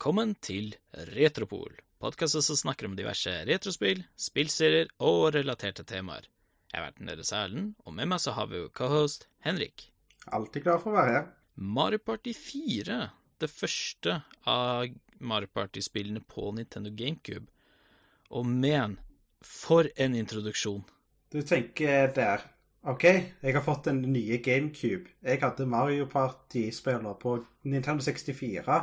Velkommen til Retropol, podkasten som snakker om diverse retrospill, spillserier og relaterte temaer. Jeg er verten deres Erlend, og med meg så har vi jo cohost Henrik. Alltid klar for å være her. Mario Party 4, det første av Mario Party-spillene på Nintendo GameCube. Og men, for en introduksjon. Du tenker der OK, jeg har fått den nye GameCube. Jeg hadde Mario Party-spiller på Nintendo 64.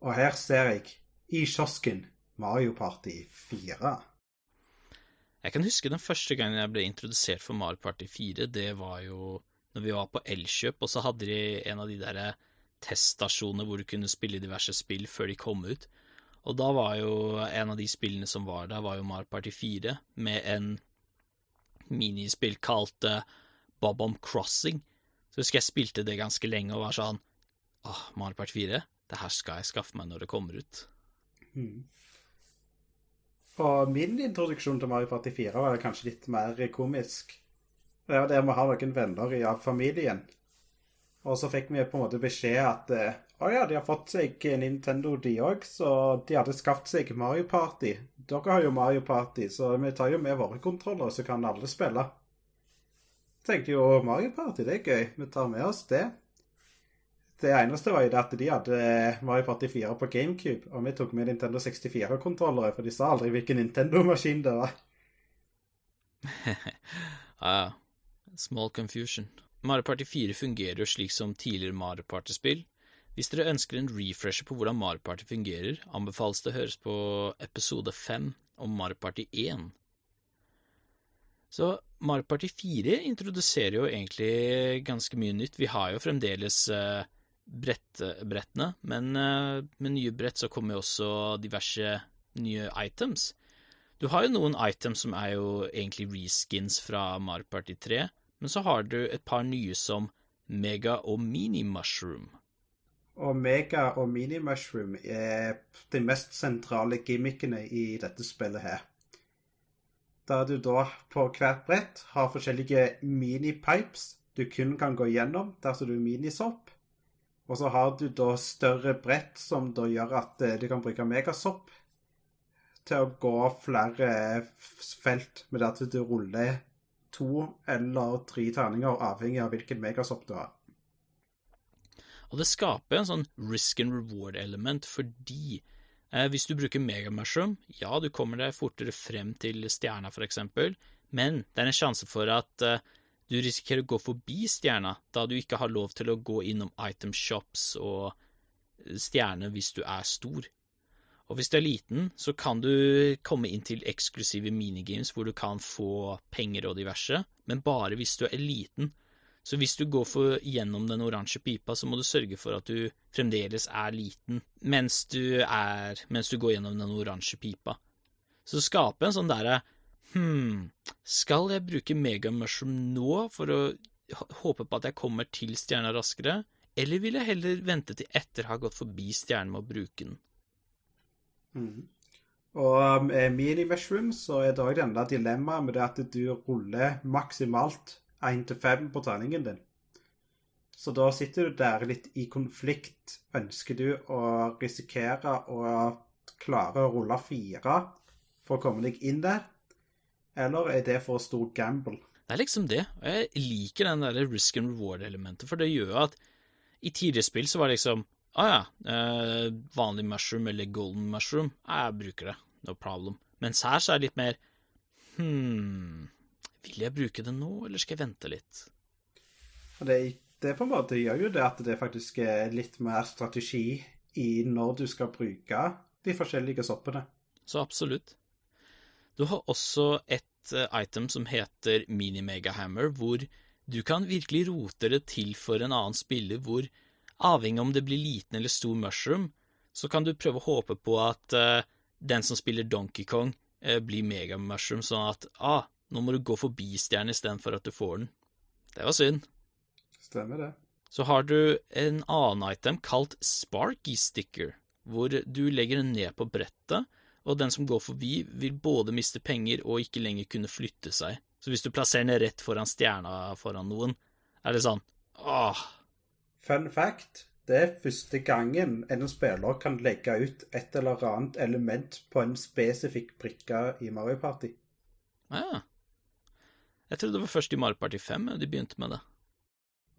Og her ser jeg, i kiosken, Mario Party 4. Jeg kan huske den første gangen jeg ble introdusert for Mario Party 4. Det var jo når vi var på Elkjøp, og så hadde de en av de der teststasjonene hvor du kunne spille diverse spill før de kom ut. Og da var jo en av de spillene som var der, var jo Mario Party 4, med en minispill kalt uh, Bob-Omb Crossing. Så husker jeg spilte det ganske lenge og var sånn Åh, Mario Party 4? Det her skal jeg skaffe meg når det kommer ut. Mm. Og min introduksjon til Mario Party 4 var kanskje litt mer komisk. Det var der vi har noen venner i familien. Og så fikk vi på en måte beskjed at eh, å ja, de har fått seg Nintendo, de òg, så de hadde skaffet seg Mario Party. Dere har jo Mario Party, så vi tar jo med våre kontroller, så kan alle spille. Tenkte jo Mario Party, det er gøy. Vi tar med oss det. Det eneste var jo det at de hadde Mario Party 4 på GameCube, og vi tok med Nintendo 64-kontrollere, for de sa aldri hvilken Nintendo-maskin det var. ah, small confusion. Mario Party 4 fungerer jo slik som tidligere Mario Party-spill. Hvis dere ønsker en refresher på hvordan Mario Party fungerer, anbefales det å høres på episode 5 om Mario Party 1. Så Mario Party 4 introduserer jo egentlig ganske mye nytt. Vi har jo fremdeles uh, brett, brettene, men uh, med nye brett så kommer jo også diverse nye items. Du har jo noen items som er jo egentlig reskins fra Mario Party 3, men så har du et par nye som Mega og Mini Mushroom. Og Mega og Mini Mushroom er de mest sentrale gimmickene i dette spillet her. Da du da på hvert brett har forskjellige minipipes du kun kan gå gjennom dersom du minisopp. Og så har du da større brett som da gjør at du kan bruke megasopp til å gå flere felt med at du ruller to eller tre terninger, avhengig av hvilken megasopp du har. Og det skaper en sånn risk and reward-element fordi eh, hvis du bruker megamushroom, ja, du kommer deg fortere frem til stjerna, eksempel, men det er en sjanse for at eh, du risikerer å gå forbi stjerna, da du ikke har lov til å gå innom item shops og stjerner hvis du er stor. Og hvis du er liten, så kan du komme inn til eksklusive minigames hvor du kan få penger og diverse, men bare hvis du er liten. Så hvis du går for gjennom den oransje pipa, så må du sørge for at du fremdeles er liten mens du, er, mens du går gjennom den oransje pipa. Så skape en sånn derre Hm, skal jeg bruke megamushroom nå for å håpe på at jeg kommer til stjerna raskere, eller vil jeg heller vente til etter å ha gått forbi stjernen med å bruke den? Mm. Og med mini-mushroom så er det òg denne dilemmaet med det at du ruller maksimalt 1 til 5 på terningen din. Så da sitter du der litt i konflikt. Ønsker du å risikere å klare å rulle fire for å komme deg inn der, eller er det for stor gamble? Det er liksom det. Og jeg liker den der risk and reward-elementet, for det gjør at i tidligere spill så var det liksom Å ah, ja, eh, vanlig mushroom eller golden mushroom, ah, jeg bruker det, no problem. Mens her så er det litt mer hm Vil jeg bruke det nå, eller skal jeg vente litt? Det, det på en måte gjør jo det at det faktisk er litt mer strategi i når du skal bruke de forskjellige soppene. Så absolutt. Du har også et item som heter Mini-Megahammer, hvor du kan virkelig rote det til for en annen spiller, hvor avhengig om det blir liten eller stor mushroom, så kan du prøve å håpe på at uh, den som spiller Donkey Kong, uh, blir megamushroom, sånn at ah, nå må du gå forbi stjernen istedenfor at du får den. Det var synd. Stemmer det. Så har du en annen item kalt Sparky Sticker, hvor du legger den ned på brettet, og den som går forbi, vil både miste penger og ikke lenger kunne flytte seg. Så hvis du plasserer den rett foran stjerna foran noen, er det sånn åh. Fun fact, Det er første gangen en spiller kan legge ut et eller annet element på en spesifikk brikke i Mario Party. Ja. Jeg trodde det var først i Mario Party 5 de begynte med det.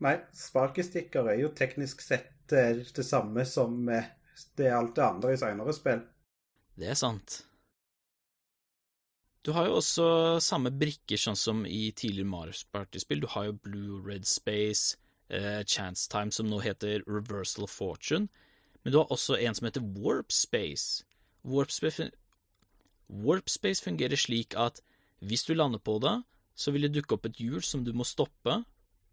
Nei, sparkestikker er jo teknisk sett eh, det samme som eh, det alt det andre i seinere spill. Det er sant. Du har jo også samme brikker sånn som i tidligere Mario Party-spill. Du har jo Blue Red Space, eh, Chance Time, som nå heter Reversal of Fortune. Men du har også en som heter Warp Space. Warp Space, Warp Space fungerer slik at hvis du lander på det, så vil det dukke opp et hjul som du må stoppe,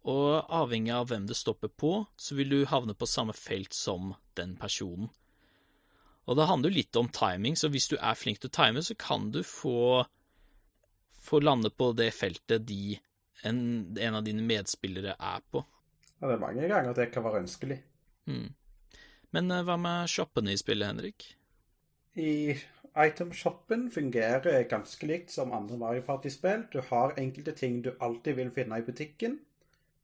og avhengig av hvem det stopper på, så vil du havne på samme felt som den personen. Og det handler jo litt om timing, så hvis du er flink til å time, så kan du få, få lande på det feltet de, en, en, av dine medspillere er på. Ja, det er mange ganger det kan være ønskelig. Mm. Men hva med shoppene i spillet, Henrik? I itemshoppen fungerer ganske likt som andre Mario Party-spill. Du har enkelte ting du alltid vil finne i butikken.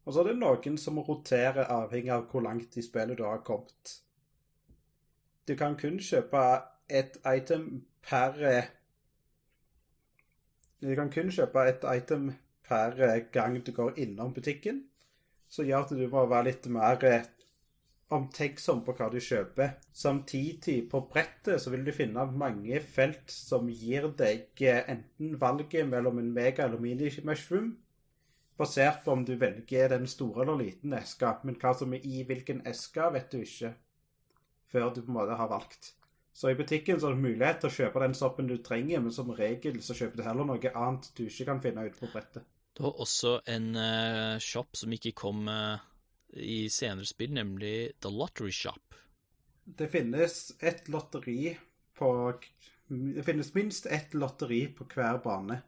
Og så er det noen som roterer avhengig av hvor langt i spillet du har kommet. Du kan kun kjøpe et item per Du kan kun kjøpe et item per gang du går innom butikken. Så gjør at du må være litt mer omtenksom på hva du kjøper. Samtidig, på brettet så vil du finne mange felt som gir deg enten valget mellom en mega eller mini-mushroom, basert på om du velger den store eller liten eska, men hva som er i hvilken eske, vet du ikke før du på en måte har valgt. Så i butikken så er det mulighet til å kjøpe den soppen du trenger, men som regel så kjøper du heller noe annet du ikke kan finne ute på brettet. Du har også en uh, shop som ikke kom uh, i senere spill, nemlig The Lottery Shop. Det finnes et lotteri på Det finnes minst ett lotteri på hver bane.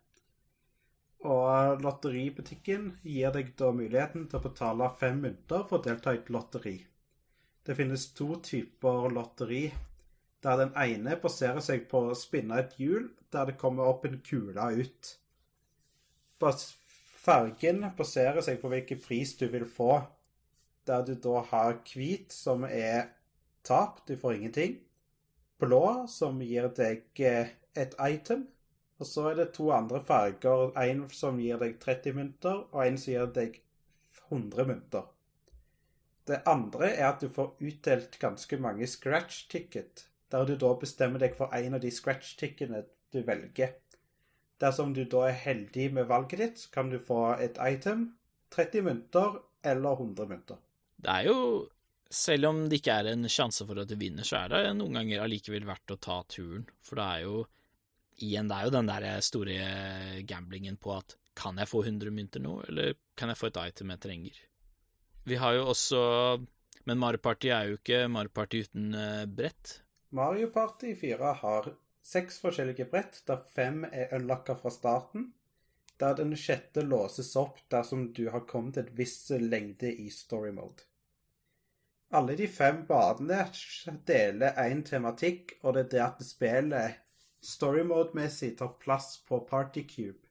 Og lotteributikken gir deg da muligheten til å betale fem mynter for å delta i et lotteri. Det finnes to typer lotteri, der den ene baserer seg på å spinne et hjul der det kommer opp en kule ut. Fargen baserer seg på hvilken pris du vil få, der du da har hvit, som er tap, du får ingenting. Blå, som gir deg eh, et item. Og så er det to andre farger. En som gir deg 30 mynter, og en som gir deg 100 mynter. Det andre er at du får utdelt ganske mange scratch ticket, der du da bestemmer deg for en av de scratch tickene du velger. Dersom du da er heldig med valget ditt, så kan du få et item, 30 mynter eller 100 mynter. Det er jo Selv om det ikke er en sjanse for at du vinner, så er det noen ganger allikevel verdt å ta turen. For det er jo Igjen, det er jo den der store gamblingen på at kan jeg få 100 mynter nå, eller kan jeg få et item jeg trenger? Vi har jo også Men Mario Party er jo ikke Mario Party uten uh, brett. Mario Party 4 har seks forskjellige brett, der fem er unlocka fra starten. Der den sjette låses opp dersom du har kommet et visst lengde i story mode. Alle de fem badene deler én tematikk, og det er det at spillet story mode-messig tar plass på Party Cube.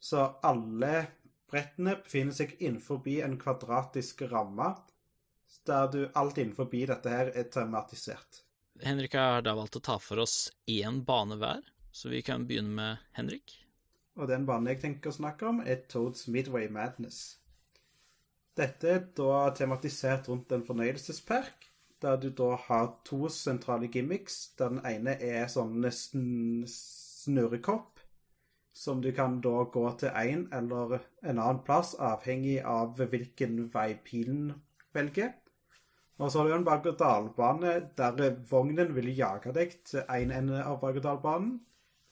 Så alle Brettene befinner seg innenfor en kvadratisk ramme, der du alt innenfor dette her er tematisert. Henrik har da valgt å ta for oss én bane hver, så vi kan begynne med Henrik. Og den banen jeg tenker å snakke om, er Toads Midway Madness. Dette er da tematisert rundt en fornøyelsespark, der du da har to sentrale gimmicks. Der den ene er sånn nesten snurrekopp, som du kan da gå til én eller en annen plass, avhengig av hvilken vei pilen velger. Og så har du en berg-og-dal-bane der vognen vil jage deg til én ende av berg-og-dal-banen,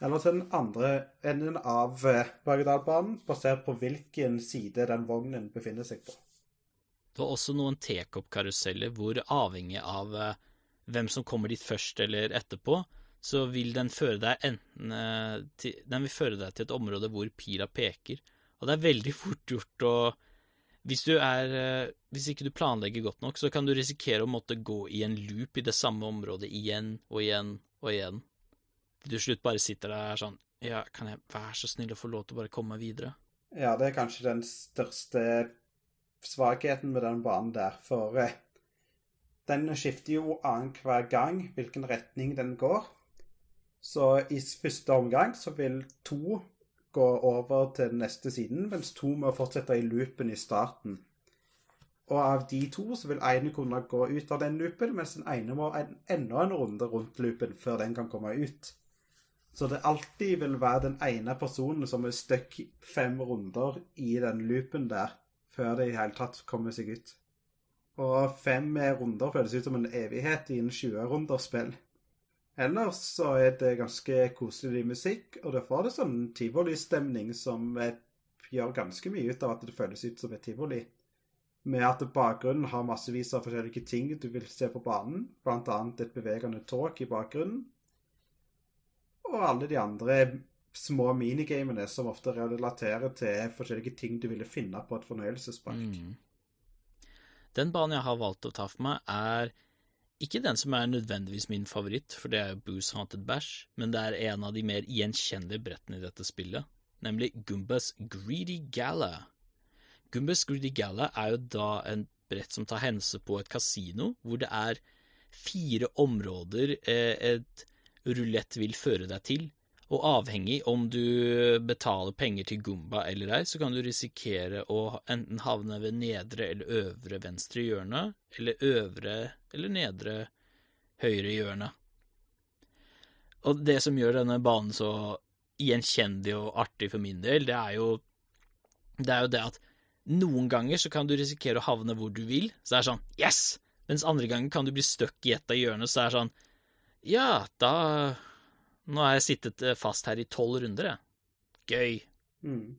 eller til den andre enden av berg-og-dal-banen, basert på hvilken side den vognen befinner seg på. Det var også noen tekoppkaruseller hvor, avhengig av eh, hvem som kommer dit først eller etterpå, så vil den føre deg enten eh, til, Den vil føre deg til et område hvor pila peker. Og det er veldig fort gjort å hvis, du er, eh, hvis ikke du planlegger godt nok, så kan du risikere å måtte gå i en loop i det samme området igjen og igjen og igjen. Til slutt bare sitter der sånn Ja, kan jeg være så snill å få lov til å bare komme meg videre? Ja, det er kanskje den største svakheten med den banen der, for eh, Den skifter jo annenhver gang hvilken retning den går. Så i første omgang så vil to gå over til den neste siden, mens to må fortsette i loopen i starten. Og av de to så vil ene kunne gå ut av den loopen, mens den ene må en, enda en runde rundt loopen før den kan komme ut. Så det alltid vil være den ene personen som er stuck fem runder i den loopen der, før det i hele tatt kommer seg ut. Og fem runder føles ut som en evighet i en 20-runderspill. Ellers så er det ganske koselig musikk, og da får det sånn tivolistemning som gjør ganske mye ut av at det føles ut som et tivoli. Med at bakgrunnen har massevis av forskjellige ting du vil se på banen, bl.a. et bevegende tog i bakgrunnen, og alle de andre små minigamene som ofte relaterer til forskjellige ting du ville finne på et fornøyelsespark. Mm. Den banen jeg har valgt å ta for meg, er ikke den som er nødvendigvis min favoritt, for det er jo Booze Haunted Bash, men det er en av de mer gjenkjennelige brettene i dette spillet, nemlig Gumbas Greedy Gala. Gumbas Greedy Gala er jo da en brett som tar hense på et kasino, hvor det er fire områder eh, et rulett vil føre deg til, og avhengig om du betaler penger til Gumba eller ei, så kan du risikere å enten havne ved nedre eller øvre venstre hjørne, eller øvre eller nedre høyre hjørne. Og det som gjør denne banen så gjenkjennelig og artig for min del, det er jo det, er jo det at noen ganger så kan du risikere å havne hvor du vil, så det er sånn yes! Mens andre ganger kan du bli stuck i et av hjørnene, så det er sånn ja, da nå har jeg sittet eh, fast her i tolv runder, jeg. Gøy. Mm.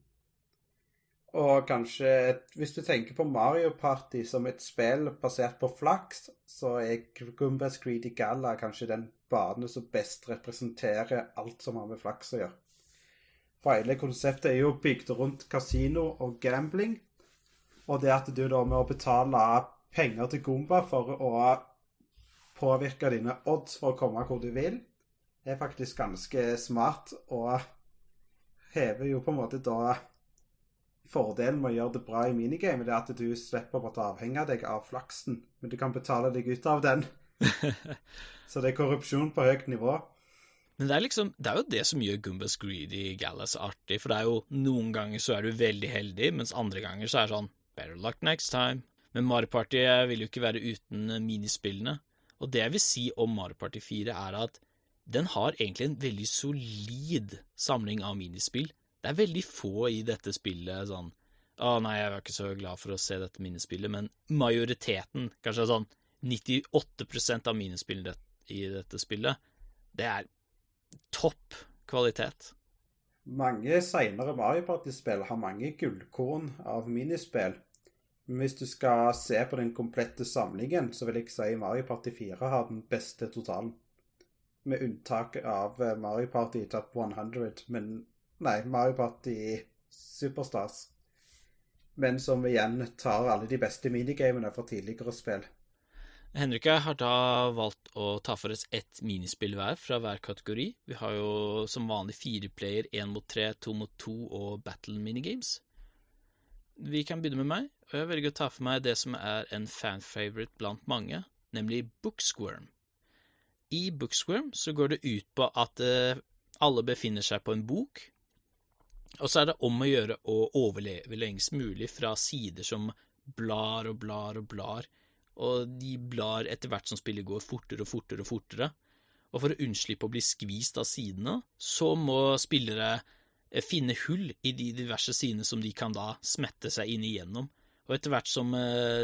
Og kanskje, hvis du tenker på Mario Party som et spill basert på flaks, så er Gumbas Greedy Gala kanskje den banen som best representerer alt som har med flaks å gjøre. For hele konseptet er jo bygd rundt kasino og gambling. Og det at du da med å betale penger til Gumba for å påvirke dine odds for å komme hvor du vil, er faktisk ganske smart, og hever jo på en måte da Fordelen med å gjøre det bra i minigamet er at du slipper å måtte avhenge deg av flaksen, men du kan betale deg ut av den. Så det er korrupsjon på høyt nivå. Men det er liksom, det er jo det som gjør Gumbas Greedy Gallas artig, for det er jo noen ganger så er du veldig heldig, mens andre ganger så er det sånn better luck next time. Men Mario Party vil jo ikke være uten minispillene. Og det jeg vil si om Mario Party 4, er at den har egentlig en veldig solid samling av minispill. Det er veldig få i dette spillet sånn Å nei, jeg var ikke så glad for å se dette minispillet, men majoriteten, kanskje sånn 98% av minispillene i dette spillet, det er topp kvalitet. Mange seinere Mario Party-spill har mange gullkorn av minispill. Men hvis du skal se på den komplette samlingen, så vil jeg si Mario Party 4 har den beste totalen med unntak av eh, Mario Party Top 100, men Nei, Mario Party Superstars. Men som igjen tar alle de beste minigamene fra tidligere spill. Henrik har da valgt å ta for oss ett minispill hver fra hver kategori. Vi har jo som vanlig fire player, én mot tre, to mot to og battle minigames. Vi kan begynne med meg, og jeg velger å ta for meg det som er en fan-favorite blant mange, nemlig Booksquirm. I Booksquirm så går det ut på at eh, alle befinner seg på en bok, og så er det om å gjøre å overleve lengst mulig fra sider som blar og blar og blar, og de blar etter hvert som spillet går fortere og fortere og fortere. Og for å unnslippe å bli skvist av sidene, så må spillere eh, finne hull i de diverse sidene som de kan da smette seg inn igjennom. Og etter hvert som eh,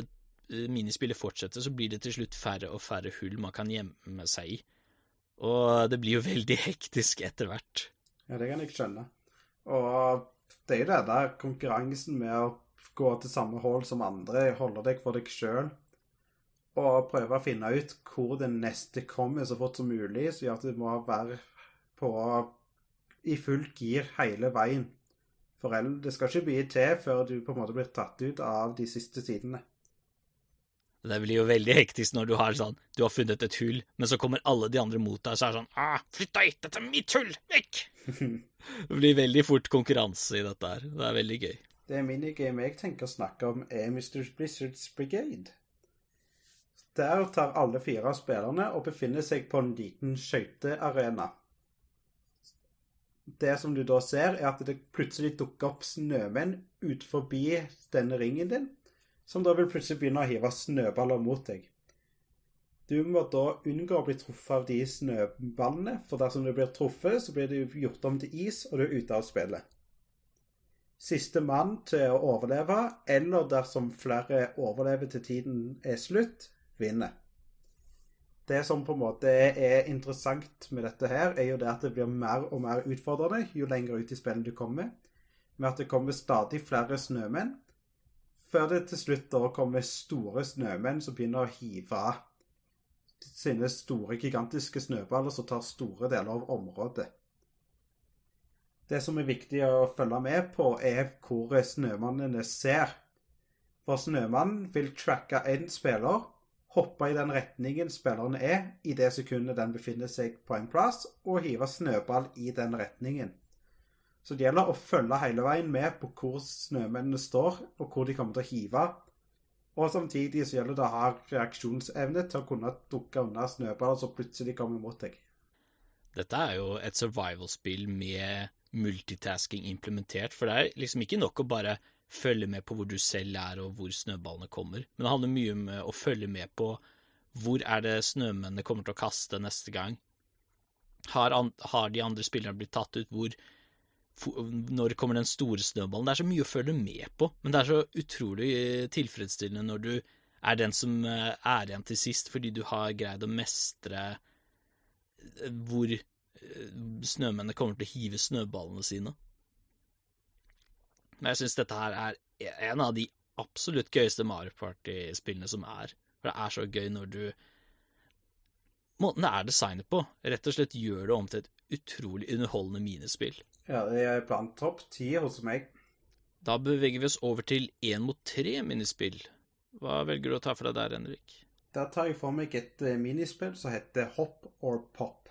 minispillet fortsetter, så blir det til slutt færre og færre hull man kan gjemme seg i. Og det blir jo veldig hektisk etter hvert. Ja, det kan jeg skjønne. Og det er jo det der konkurransen med å gå til samme hull som andre, holde deg for deg sjøl, og prøve å finne ut hvor det neste kommer så fort som mulig, så gjør at du må være på i fullt gir hele veien. For det skal ikke bli til før du på en måte blir tatt ut av de siste sidene. Det blir jo veldig hektisk når du har sånn Du har funnet et hull, men så kommer alle de andre mot deg, så er det sånn ah, Flytt deg! Dette er mitt hull! Vekk! det blir veldig fort konkurranse i dette her. Det er veldig gøy. Det minigame jeg tenker å snakke om, er Mr. Blizzards Brigade. Der tar alle fire av spillerne og befinner seg på en liten skøytearena. Det som du da ser, er at det plutselig dukker opp snømenn ut forbi denne ringen din, som da vil plutselig begynne å hive snøballer mot deg. Du må da unngå å bli truffet av de snøballene, for dersom du blir truffet, så blir det gjort om til is, og du er ute av spillet. Siste mann til å overleve, eller dersom flere overlever til tiden er slutt, vinner. Det som på en måte er interessant med dette her, er jo det at det blir mer og mer utfordrende jo lenger ut i spillet du kommer. Med at det kommer stadig flere snømenn, før det til slutt da kommer store snømenn som begynner å hive sine store, gigantiske snøballer som tar store deler av området. Det som er viktig å følge med på, er hvor snømannene ser. For snømannen vil tracke én spiller hoppe i den retningen spilleren er i det sekundet den befinner seg på en plass, og hive snøball i den retningen. Så det gjelder å følge hele veien med på hvor snømennene står, og hvor de kommer til å hive. Og samtidig så gjelder det å ha reaksjonsevne til å kunne dukke unna snøballer som plutselig kommer mot deg. Dette er jo et survival-spill med multitasking implementert, for det er liksom ikke nok å bare følge med på hvor du selv er og hvor snøballene kommer. Men det handler mye om eh, å følge med på hvor er det snømennene kommer til å kaste neste gang. Har, har de andre spillerne blitt tatt ut? Hvor Når kommer den store snøballen? Det er så mye å følge med på, men det er så utrolig eh, tilfredsstillende når du er den som eh, er igjen til sist, fordi du har greid å mestre hvor snømennene kommer til å hive snøballene sine. Men jeg syns dette her er en av de absolutt gøyeste Mario Party-spillene som er. For det er så gøy når du Måten det er designet på, rett og slett gjør det om til et utrolig underholdende minispill. Ja, det er blant topp ti hos meg. Da beveger vi oss over til én mot tre-minispill. Hva velger du å ta for deg der, Henrik? Der tar jeg for meg et eh, minispill som heter Hop or Pop.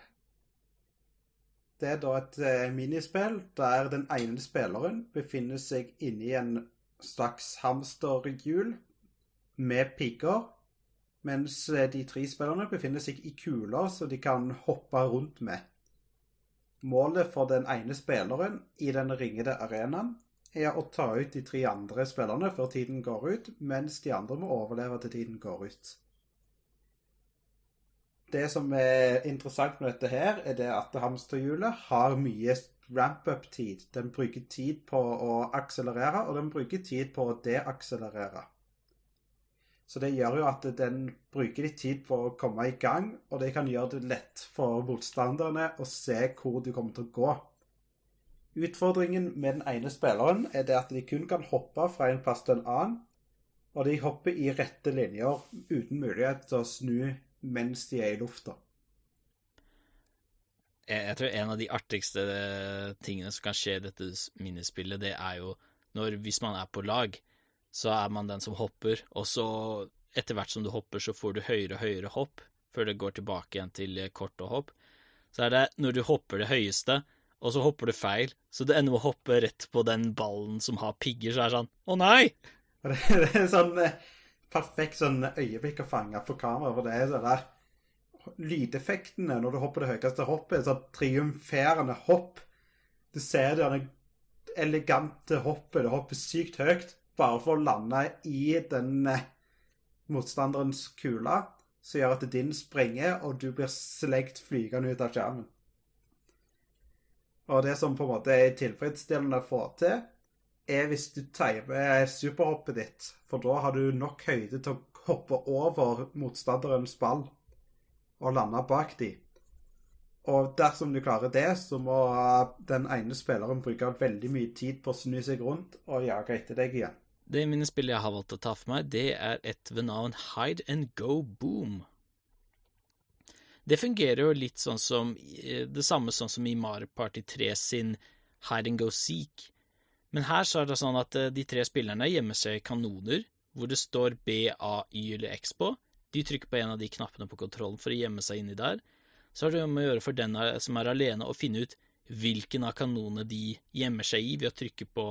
Det er da et eh, minispill der den ene spilleren befinner seg inni en slags hamsterhjul med pigger, mens eh, de tre spillerne befinner seg i kuler som de kan hoppe rundt med. Målet for den ene spilleren i den ringede arenaen er å ta ut de tre andre spillerne før tiden går ut, mens de andre må overleve til tiden går ut det som er interessant med dette her, er det at hamsterhjulet har mye ramp-up-tid. Den bruker tid på å akselerere, og den bruker tid på å deakselerere. Så det gjør jo at den bruker litt tid på å komme i gang, og det kan gjøre det lett for motstanderne å se hvor du kommer til å gå. Utfordringen med den ene spilleren er det at de kun kan hoppe fra en plass til en annen, og de hopper i rette linjer uten mulighet til å snu mens de er i lufta. Jeg, tror en av de artigste tingene som kan skje i dette minispillet, det er jo når hvis man er på lag, så er man den som hopper, og så etter hvert som du hopper, så får du høyere og høyere hopp før det går tilbake igjen til kort og hopp. Så er det når du hopper det høyeste, og så hopper du feil, så du ender med å hoppe rett på den ballen som har pigger, så er det sånn Å, nei! Det er sånn eh, perfekt sånn øyeblikk å fange på kamera. For det er sånn der Lydeffektene når du hopper det høyeste hoppet, er sånn triumferende hopp. Du ser det elegante hoppet. Det hopper sykt høyt bare for å lande i den eh, motstanderens kule, som gjør at din sprenger, og du blir slegt flygende ut av skjermen. Og det som på en måte er tilfredsstillende å få til, er hvis du timer superhoppet ditt. For da har du nok høyde til å hoppe over motstanderens ball og lande bak de. Og dersom du klarer det, så må den ene spilleren bruke veldig mye tid på å snu seg rundt og jage etter deg igjen. Det minnespillet jeg har valgt å ta for meg, det er et ved navn Hide and Go Boom. Det fungerer jo litt sånn som det samme sånn som i Mario Party 3 sin Hide and Go Seek, men her så er det sånn at eh, de tre spillerne gjemmer seg i kanoner hvor det står B, A, Y eller X på. De trykker på en av de knappene på kontrollen for å gjemme seg inni der. Så er det om å gjøre for den som er alene, å finne ut hvilken av kanonene de gjemmer seg i ved å trykke på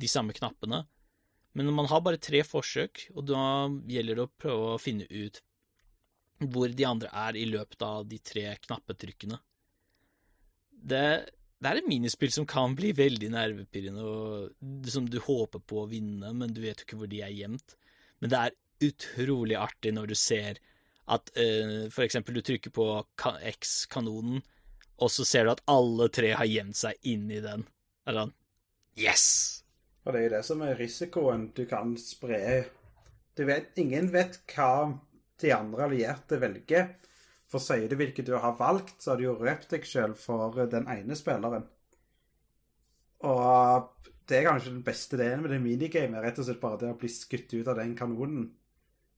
de samme knappene. Men man har bare tre forsøk, og da gjelder det å prøve å finne ut hvor de andre er i løpet av de tre knappetrykkene. Det, det er et minispill som kan bli veldig nervepirrende, og som du håper på å vinne, men du vet jo ikke hvor de er gjemt. Men det er utrolig artig når du ser at uh, for eksempel du trykker på X-kanonen, og så ser du at alle tre har gjemt seg inni den. Er sånn Yes! Og det er jo det som er risikoen. Du kan spre du vet, Ingen vet hva de andre allierte velger. For sier du hvilket du har valgt, så har du jo røpt deg sjøl for den ene spilleren. Og det er kanskje den beste delen med det minigamet, rett og slett bare det å bli skutt ut av den kanonen.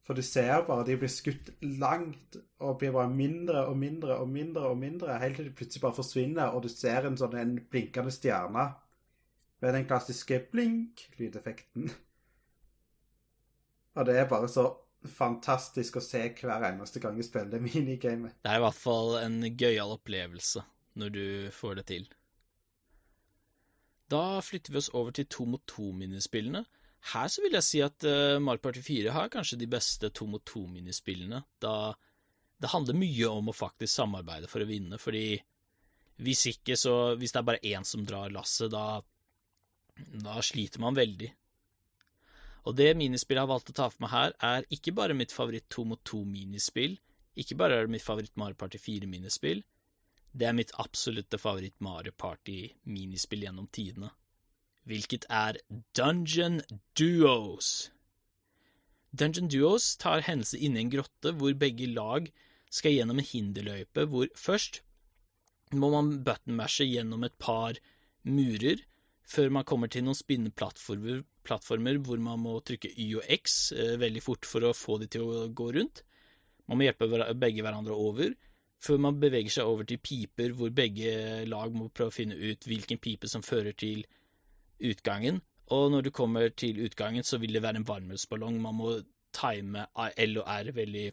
For du ser bare de blir skutt langt og blir bare mindre og mindre og mindre og mindre, helt til de plutselig bare forsvinner, og du ser en sånn en blinkende stjerne med den klassiske blink-lydeffekten. Og det er bare så fantastisk å se hver eneste gang jeg spiller det minigamet. Det er i hvert fall en gøyal opplevelse når du får det til. Da flytter vi oss over til to mot to-minispillene. Her så vil jeg si at uh, Mario Party 4 har kanskje de beste to mot to-minispillene, da det handler mye om å faktisk samarbeide for å vinne, fordi hvis ikke, så Hvis det er bare én som drar lasset, da, da sliter man veldig. Og det minispillet jeg har valgt å ta for meg her, er ikke bare mitt favoritt to mot to-minispill, ikke bare er det mitt favoritt Mario Party 4-minispill, det er mitt absolutte favoritt Mario Party-minispill gjennom tidene, hvilket er Dungeon Duos. Dungeon Duos tar hendelse inne i en grotte hvor begge lag skal gjennom en hinderløype hvor først må man buttonmashe gjennom et par murer før man kommer til noen spinneplattformer plattformer, hvor man må trykke Y og X eh, veldig fort for å få de til å gå rundt. Man må hjelpe begge hverandre over, før man beveger seg over til piper hvor begge lag må prøve å finne ut hvilken pipe som fører til utgangen. Og når du kommer til utgangen, så vil det være en varmluftsballong. man må time L og R veldig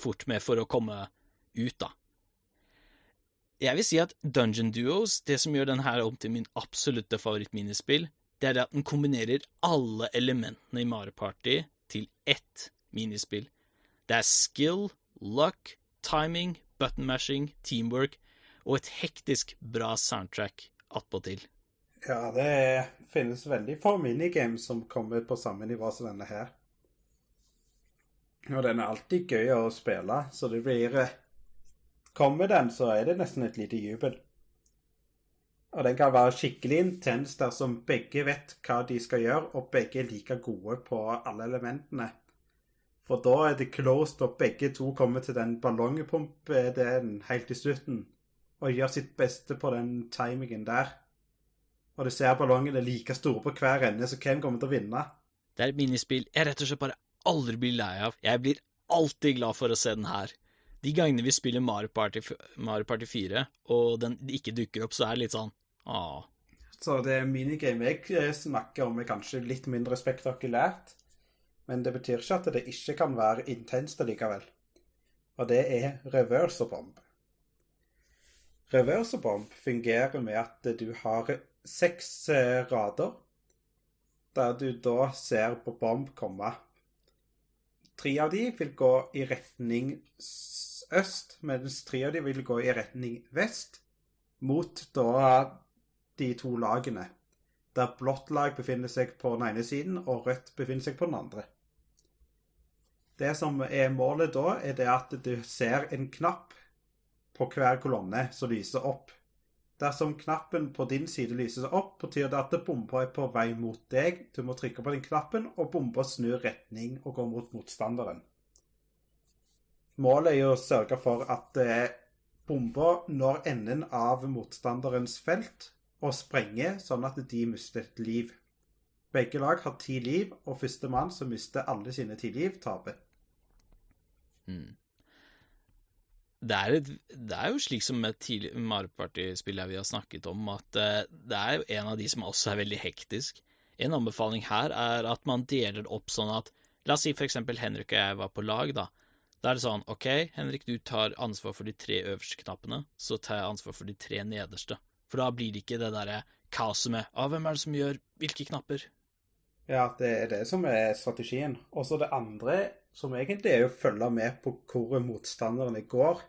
fort med for å komme ut, da. Jeg vil si at Dungeon Duos, det som gjør den her om til min absolutte favorittminispill, det er at den kombinerer alle elementene i Mario Party til ett minispill. Det er skill, luck, timing, button mashing, teamwork og et hektisk bra soundtrack attpåtil. Ja, det finnes veldig få minigames som kommer på samme nivå som denne her. Og den er alltid gøy å spille, så det blir eh, Kommer den, så er det nesten et lite jubel. Og den kan være skikkelig intens dersom begge vet hva de skal gjøre, og begge er like gode på alle elementene. For da er det closed, og begge to kommer til den ballongpumpen helt i slutten, og gjør sitt beste på den timingen der. Og du ser ballongene like store på hver ende, så hvem kommer til å vinne? Det er et minispill jeg rett og slett bare aldri blir lei av. Jeg blir alltid glad for å se den her. De gangene vi spiller Mario Party, Mario Party 4, og den ikke dukker opp, så er det litt sånn Ah. Så det minigame jeg snakker om, er kanskje litt mindre spektakulært. Men det betyr ikke at det ikke kan være intenst likevel. Og det er reverserbomb. bomb. Reverse bomb fungerer med at du har seks eh, rader, der du da ser på bomb komme. Tre av de vil gå i retning øst, mens tre av de vil gå i retning vest, mot da de to lagene, der blått lag befinner seg på den ene siden og rødt befinner seg på den andre. Det som er målet da, er det at du ser en knapp på hver kolonne som lyser opp. Dersom knappen på din side lyser opp, betyr det at bomba er på vei mot deg. Du må trykke på den knappen, og bomba snur retning og går mot motstanderen. Målet er jo å sørge for at bomba når enden av motstanderens felt, og sprenger sånn at de mister et liv. Begge lag har ti liv, og førstemann som mister alle sine ti liv, taper. Mm. Det, er et, det, er jo slik som med Mario Party-spillet vi har snakket om, at uh, det er jo en av de som også er veldig hektisk. En anbefaling her er at man deler opp sånn at La oss si for eksempel Henrik og jeg var på lag, da. Da er det sånn OK, Henrik, du tar ansvar for de tre øverste knappene, så tar jeg ansvar for de tre nederste. For da blir det ikke det derre kaoset med ah, hvem er det som gjør hvilke knapper? Ja, det er det som er strategien. Og så det andre som egentlig er å følge med på hvor motstanderne går.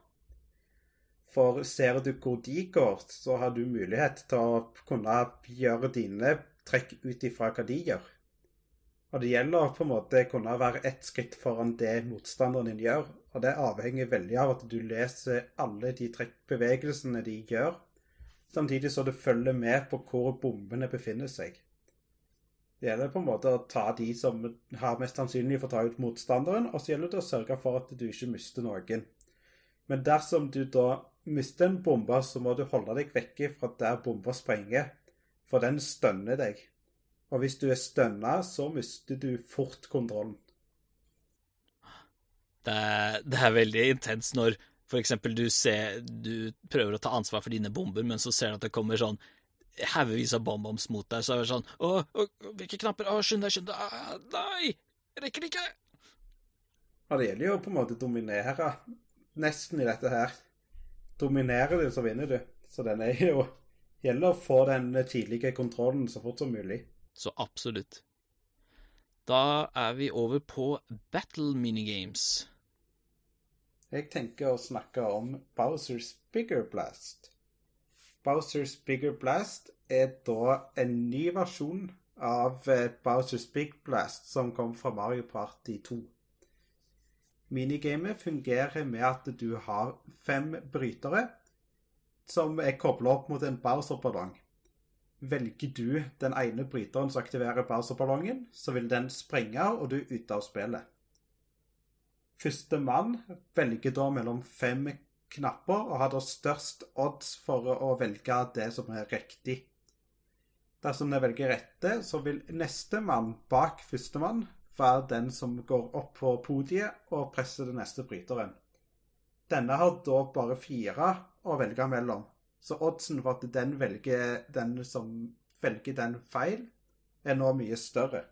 For ser du hvor de går, så har du mulighet til å kunne gjøre dine trekk ut ifra hva de gjør. Og det gjelder på en måte å kunne være ett skritt foran det motstanderen din gjør. Og det avhenger veldig av at du leser alle de trekkbevegelsene de gjør, samtidig så du følger med på hvor bombene befinner seg. Det gjelder på en måte å ta de som har mest sannsynlig for å ta ut motstanderen, og så gjelder det å sørge for at du ikke mister noen. Men dersom du da mister en bombe, så må du holde deg vekke fra der bomba sprenger, for den stønner deg. Og hvis du er stønna, så mister du fort kontrollen. Det er, det er veldig intenst når for eksempel du Du prøver å ta ansvar for dine bomber, men så ser du at det kommer sånn haugevis av bomboms mot deg, så er det sånn Å, å hvilke knapper? Å, skynd deg, skynd deg. Ah, nei! Rekker det ikke. Ja, det gjelder jo på en måte å dominere nesten i dette her. Dominerer du, så vinner du. Så den er jo Gjelder å få den tidlige kontrollen så fort som mulig. Så absolutt. Da er vi over på battle minigames. Jeg tenker å snakke om Bowsers Bigger Blast. Bowsers Bigger Blast er da en ny versjon av eh, Bowsers Big Blast som kom fra Mario Party 2. Minigamet fungerer med at du har fem brytere som er kobla opp mot en Bowser-ballong. Velger du den ene bryteren som aktiverer Bowser-ballongen, så vil den sprenge, og du er ute av spillet. Førstemann velger da mellom fem knapper og har da størst odds for å velge det som er riktig. Dersom de velger rette, så vil nestemann bak førstemann være den som går opp på podiet og presser den neste bryteren. Denne har da bare fire å velge mellom, så oddsen for at den velger den som velger den feil, er nå mye større.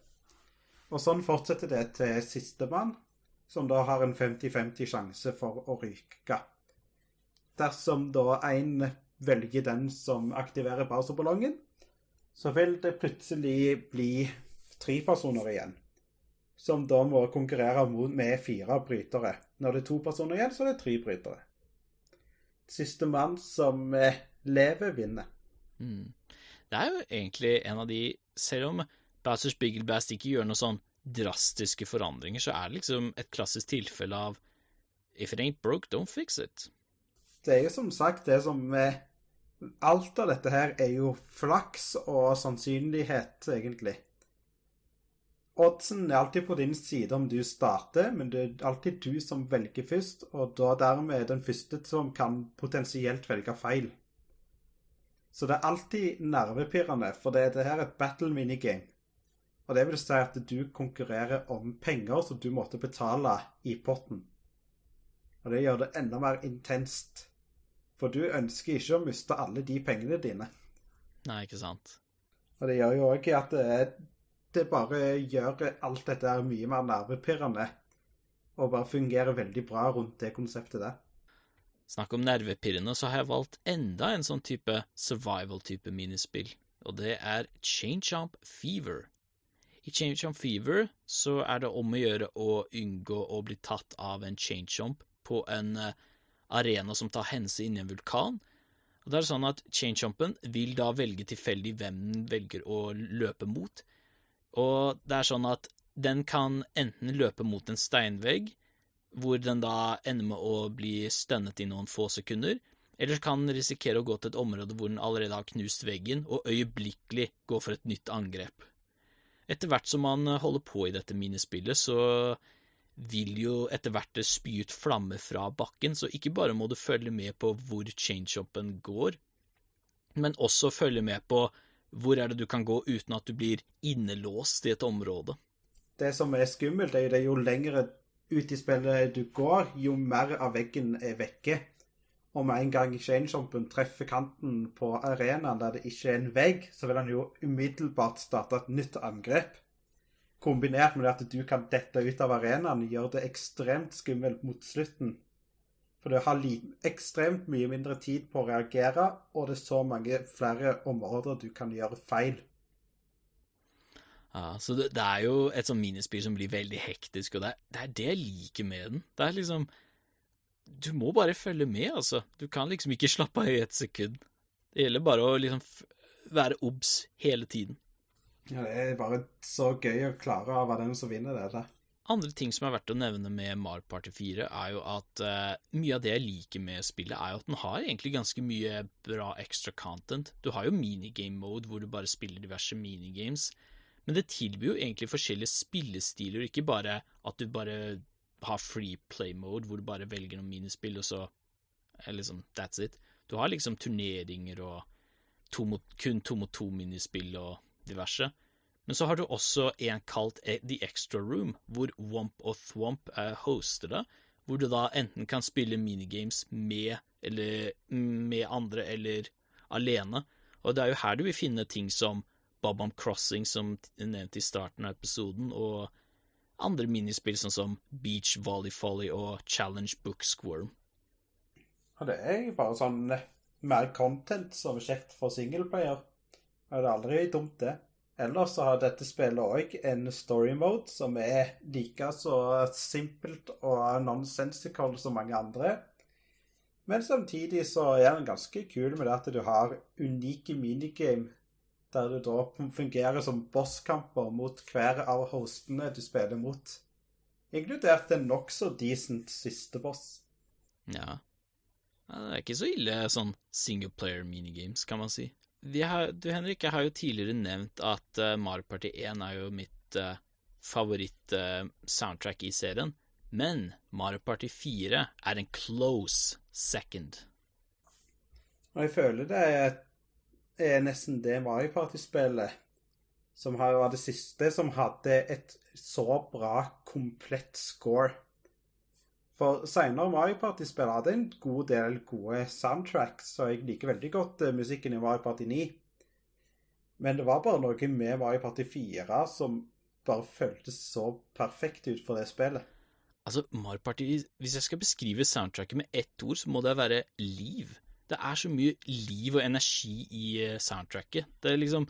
Og sånn fortsetter det til sistemann, som da har en 50-50 sjanse for å ryke. Dersom da én velger den som aktiverer baserballongen, så vil det plutselig bli tre personer igjen. Som da må konkurrere med fire brytere. Når det er to personer igjen, så er det tre brytere. Sistemann som eh, lever, vinner. Mm. Det er jo egentlig en av de Selv om Bowsers Biggle ikke gjør noe sånn drastiske forandringer, så er det liksom et klassisk tilfelle av If it ain't broke, don't fix it. Det er jo som sagt det som er Alt av dette her er jo flaks og sannsynlighet, egentlig. Oddsen er alltid på din side om du starter, men det er alltid du som velger først, og da dermed er den første som kan potensielt velge feil. Så det er alltid nervepirrende, for det, det her er et battle minigame. Og det vil si at du konkurrerer om penger som du måtte betale i potten. Og det gjør det enda mer intenst. For du ønsker ikke å miste alle de pengene dine. Nei, ikke sant. Og det gjør jo òg at det, det, bare gjør alt dette mye mer nervepirrende. Og bare fungerer veldig bra rundt det konseptet der. Snakk om nervepirrende, så har jeg valgt enda en sånn type survival-type minispill. Og det er Change Jump Fever. I Change Jump Fever så er det om å gjøre å unngå å bli tatt av en change jump på en uh, arena som tar hensyn inni en vulkan. Og det er sånn at change jumpen vil da velge tilfeldig hvem den velger å løpe mot. Og det er sånn at den kan enten løpe mot en steinvegg, hvor den da ender med å bli stønnet i noen få sekunder, eller kan den risikere å gå til et område hvor den allerede har knust veggen, og øyeblikkelig gå for et nytt angrep etter hvert som man holder på i dette minispillet, så vil jo etter hvert spy ut flammer fra bakken, så ikke bare må du følge med på hvor change-upen går, men også følge med på hvor er det du kan gå uten at du blir innelåst i et område. Det som er skummelt, er jo det jo lengre ut i spillet du går, jo mer av veggen er vekke. Og med en gang Change-jumpen treffer kanten på arenaen der det ikke er en vegg, så vil han jo umiddelbart starte et nytt angrep. Kombinert med at du kan dette ut av arenaen, gjør det ekstremt skummelt mot slutten. For du har ekstremt mye mindre tid på å reagere, og det er så mange flere områder du kan gjøre feil. Ja, så det, det er jo et sånt minispill som blir veldig hektisk, og det er, det er det jeg liker med den. Det er liksom Du må bare følge med, altså. Du kan liksom ikke slappe av i et sekund. Det gjelder bare å liksom være obs hele tiden. Ja, det er bare så gøy å klare å være den som vinner det der. Andre ting som er verdt å nevne med Mark Party 4, er jo at uh, mye av det jeg liker med spillet, er jo at den har egentlig ganske mye bra extra content. Du har jo minigame mode, hvor du bare spiller diverse minigames. Men det tilbyr jo egentlig forskjellige spillestiler, ikke bare at du bare har free play mode, hvor du bare velger noen minispill, og så liksom that's it. Du har liksom turneringer og to mot, kun to mot to-minispill og diverse. Men så har du også en kalt e, The Extra Room, hvor Womp og Thwomp er hostede, hvor du da enten kan spille minigames med, eller, med andre eller alene. Og det er jo her du vil finne ting som Bob-Omb Crossing, som nevnt i starten av episoden, og andre minispill sånn som Beach Volley Folly og Challenge Book Squirm. Ja, det er bare sånn eh, mer content som er kjekt for singleplayer. Det er aldri dumt, det. Ellers så har dette spillet òg en story mode som er like så simpelt og nonsensical som mange andre. Men samtidig så er den ganske kul med det at du har unike minigame der du da fungerer som bosskamper mot hver av hostene du spiller mot. Inkludert en nokså decent siste boss. Ja. Det er ikke så ille sånn single player minigames, kan man si. Har, du Henrik, jeg har jo tidligere nevnt at uh, Mario Party 1 er jo mitt uh, favoritt-soundtrack uh, i serien, men Mario Party 4 er en close second. Og jeg føler det er er nesten det Mario Party-spillet som var det siste som hadde et så bra komplett score. For seinere Mario Party-spill hadde en god del gode soundtracks, så jeg liker veldig godt uh, musikken i Mario Party 9. Men det var bare noe med Mario Party 4 som bare føltes så perfekt ut for det spillet. Altså, Mario Party Hvis jeg skal beskrive soundtracket med ett ord, så må det være liv. Det er så mye liv og energi i eh, soundtracket. Det er liksom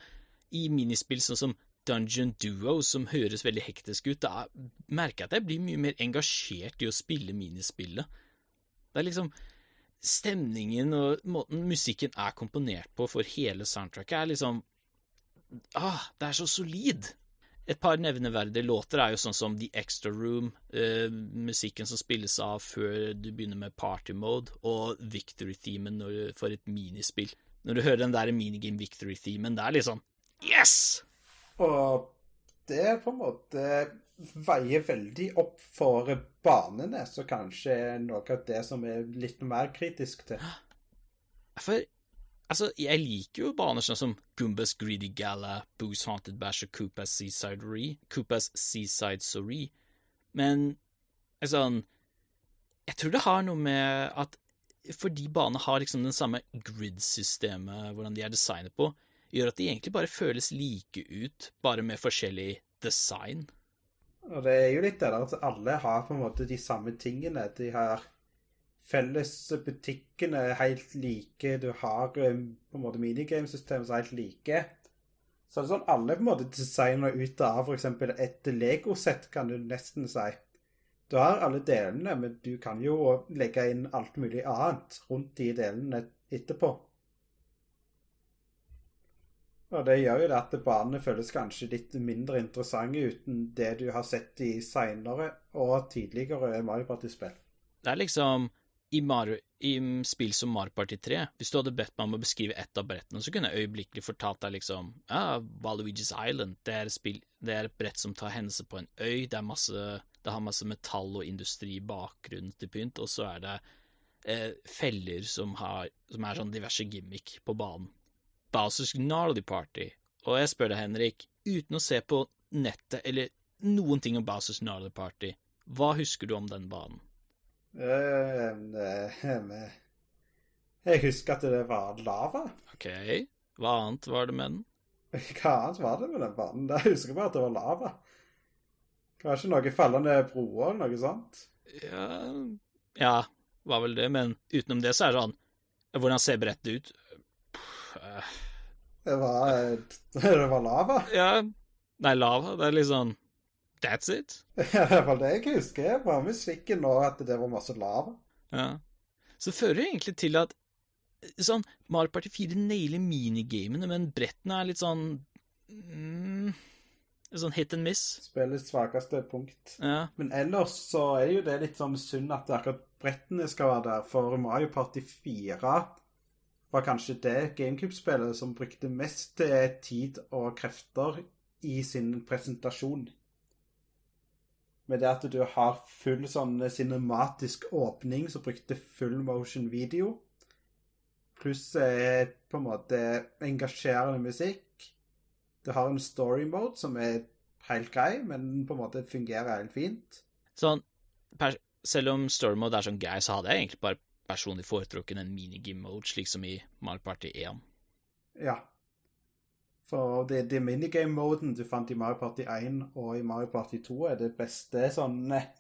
I minispill sånn som Dungeon Duo, som høres veldig hektisk ut, da merker jeg at jeg blir mye mer engasjert i å spille minispillet. Det er liksom Stemningen og måten musikken er komponert på for hele soundtracket, er liksom Ah, det er så solid! Et par nevneverdige låter er jo sånn som The Extra Room, eh, musikken som spilles av før du begynner med party mode, og Victory-themen for et minispill. Når du hører den der minigame Victory-themen, det er sånn Yes! Og det på en måte veier veldig opp for banene, så kanskje er noe av det som er litt mer kritisk til. For Altså, jeg liker jo baner sånn som Goombas Greedy Gala, Boo's Haunted Bash og Koopas Seaside Ree, Koopas Seaside Sorry, men sånn Jeg tror det har noe med at fordi banene har liksom den samme grid-systemet, hvordan de er designet på, gjør at de egentlig bare føles like ut, bare med forskjellig design. Og det er jo litt det der at alle har på en måte de samme tingene. De har felles butikkene helt like. Du har eh, på en måte minigamesystemet som er helt like. Så det er sånn alle på en måte designer ut av f.eks. et legosett, kan du nesten si. Du har alle delene, men du kan jo legge inn alt mulig annet rundt de delene etterpå. Og det gjør jo det at banene føles kanskje litt mindre interessante uten det du har sett i seinere og tidligere Mario Party-spill. Det er liksom i, Mario, i spill som Mario Party 3, hvis du hadde bedt meg om å beskrive ett av brettene, så kunne jeg øyeblikkelig fortalt deg liksom ja, Valuigi's Island, det er, spill, det er, et brett som tar hendelse på en øy, det, masse, det har masse metall og industri i bakgrunnen til pynt, og så er det eh, feller som, har, som er sånn diverse gimmick på banen. Bowsers Gnarly Party, og jeg spør deg, Henrik, uten å se på nettet eller noen ting om Bowsers Gnarly Party, hva husker du om den banen? Uh, jeg husker at det var lava. OK. Hva annet var det med den? Hva annet var det med den banen? Jeg husker bare at det var lava. Kanskje noen fallende broer eller noe sånt? Ja, ja, var vel det. Men utenom det så er det sånn Hvordan ser brettet ut? Det var, det var lava? Ja, Nei, lava. Det er litt sånn That's it. Ja, det var det jeg husker. Bare musikken og at det var masse lava. Ja. Så det fører egentlig til at sånn Mario Party 4 nailer minigamene, men brettene er litt sånn mm, Sånn hit and miss. Spillets svakeste punkt. Ja. Men ellers så er jo det litt sånn synd at akkurat brettene skal være der, for Mario Party 4 var kanskje det GameCube-spillet som brukte mest tid og krefter i sin presentasjon. Med det at du har full sånn cinematisk åpning som brukte full motion video, pluss eh, på en måte engasjerende musikk. Du har en story mode som er helt grei, men på en måte fungerer helt fint. Sånn, selv om story mode er sånn grei, så hadde jeg egentlig bare personlig foretrukket en minigame mode, slik som i Mario Party 1. Ja. For det, det minigame-moden du fant i Mario Party 1 og i Mario Party 2, er det beste sånn eh,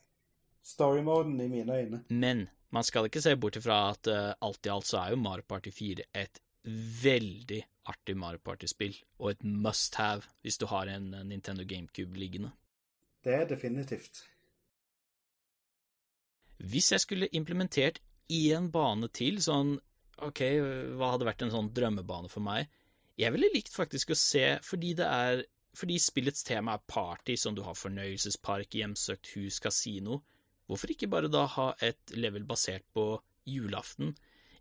story-moden i mine øyne. Men man skal ikke se bort ifra at uh, alt i alt så er jo Mario Party 4 et veldig artig Mario Party-spill, og et must have hvis du har en Nintendo GameCube liggende. Det er definitivt. Hvis jeg skulle implementert én bane til, sånn OK, hva hadde vært en sånn drømmebane for meg? Jeg ville likt faktisk å se, fordi det er fordi spillets tema er party, som du har fornøyelsespark, hjemsøkt hus, kasino, hvorfor ikke bare da ha et level basert på julaften?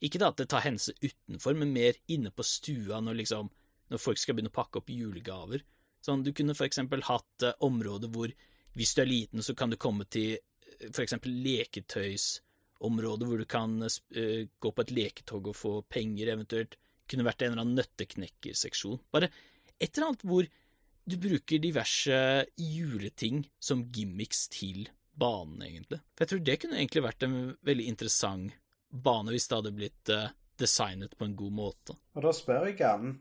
Ikke da at det tar hense utenfor, men mer inne på stua når liksom når folk skal begynne å pakke opp julegaver. Sånn, du kunne for eksempel hatt uh, områder hvor hvis du er liten, så kan du komme til uh, for eksempel leketøysområder hvor du kan uh, gå på et leketog og få penger, eventuelt kunne vært en eller annen nøtteknekkerseksjon. Bare et eller annet hvor du bruker diverse juleting som gimmicks til banen, egentlig. For jeg tror det kunne egentlig vært en veldig interessant bane hvis det hadde blitt uh, designet på en god måte. Og da spør jeg han,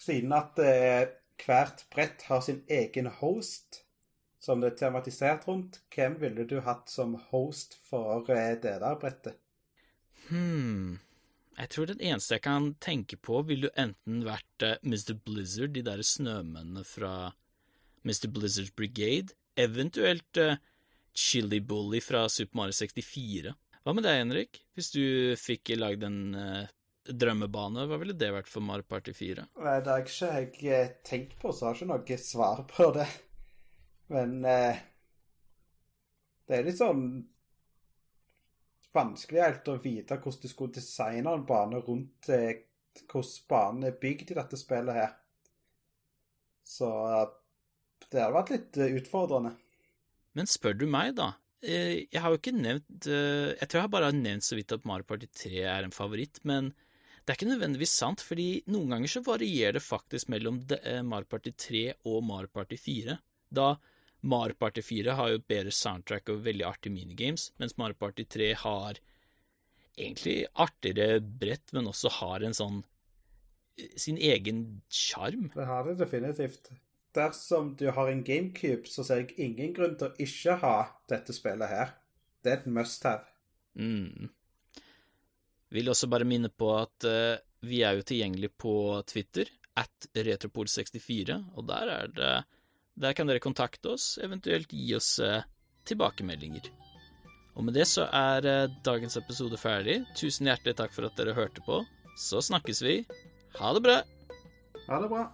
siden at eh, hvert brett har sin egen host som det er tematisert rundt, hvem ville du hatt som host for eh, det der brettet? Hmm Jeg tror den eneste jeg kan tenke på, ville jo enten vært uh, Mr. Blizzard, de der snømennene fra Mr. Blizzard's Brigade, eventuelt uh, Chili Bully fra Super Mario 64. Hva med deg, Henrik? Hvis du fikk lagd en uh, drømmebane, hva ville det vært for Mario Party 4? Nei, Det har ikke jeg tenkt på, så har jeg ikke noe svar på det. Men eh, det er litt sånn vanskelig helt å vite hvordan du skulle designe en bane rundt eh, hvordan banen er bygd i dette spillet her. Så det hadde vært litt utfordrende. Men spør du meg, da. Jeg har jo ikke nevnt Jeg tror jeg bare har nevnt så vidt at Mario Party 3 er en favoritt, men det er ikke nødvendigvis sant, fordi noen ganger så varierer det faktisk mellom Mario Party 3 og Mario Party 4. Da Mario Party 4 har jo bedre soundtrack og veldig artige minigames, mens Mario Party 3 har egentlig artigere brett, men også har en sånn sin egen sjarm. Det har det definitivt. Dersom du har en GameCube, så ser jeg ingen grunn til å ikke ha dette spillet her. Det er et must have. Mm. Vil også bare minne på at uh, vi er jo tilgjengelig på Twitter, at Retropol64, og der er det Der kan dere kontakte oss, eventuelt gi oss uh, tilbakemeldinger. Og med det så er uh, dagens episode ferdig. Tusen hjertelig takk for at dere hørte på. Så snakkes vi. Ha det bra. Ha det bra.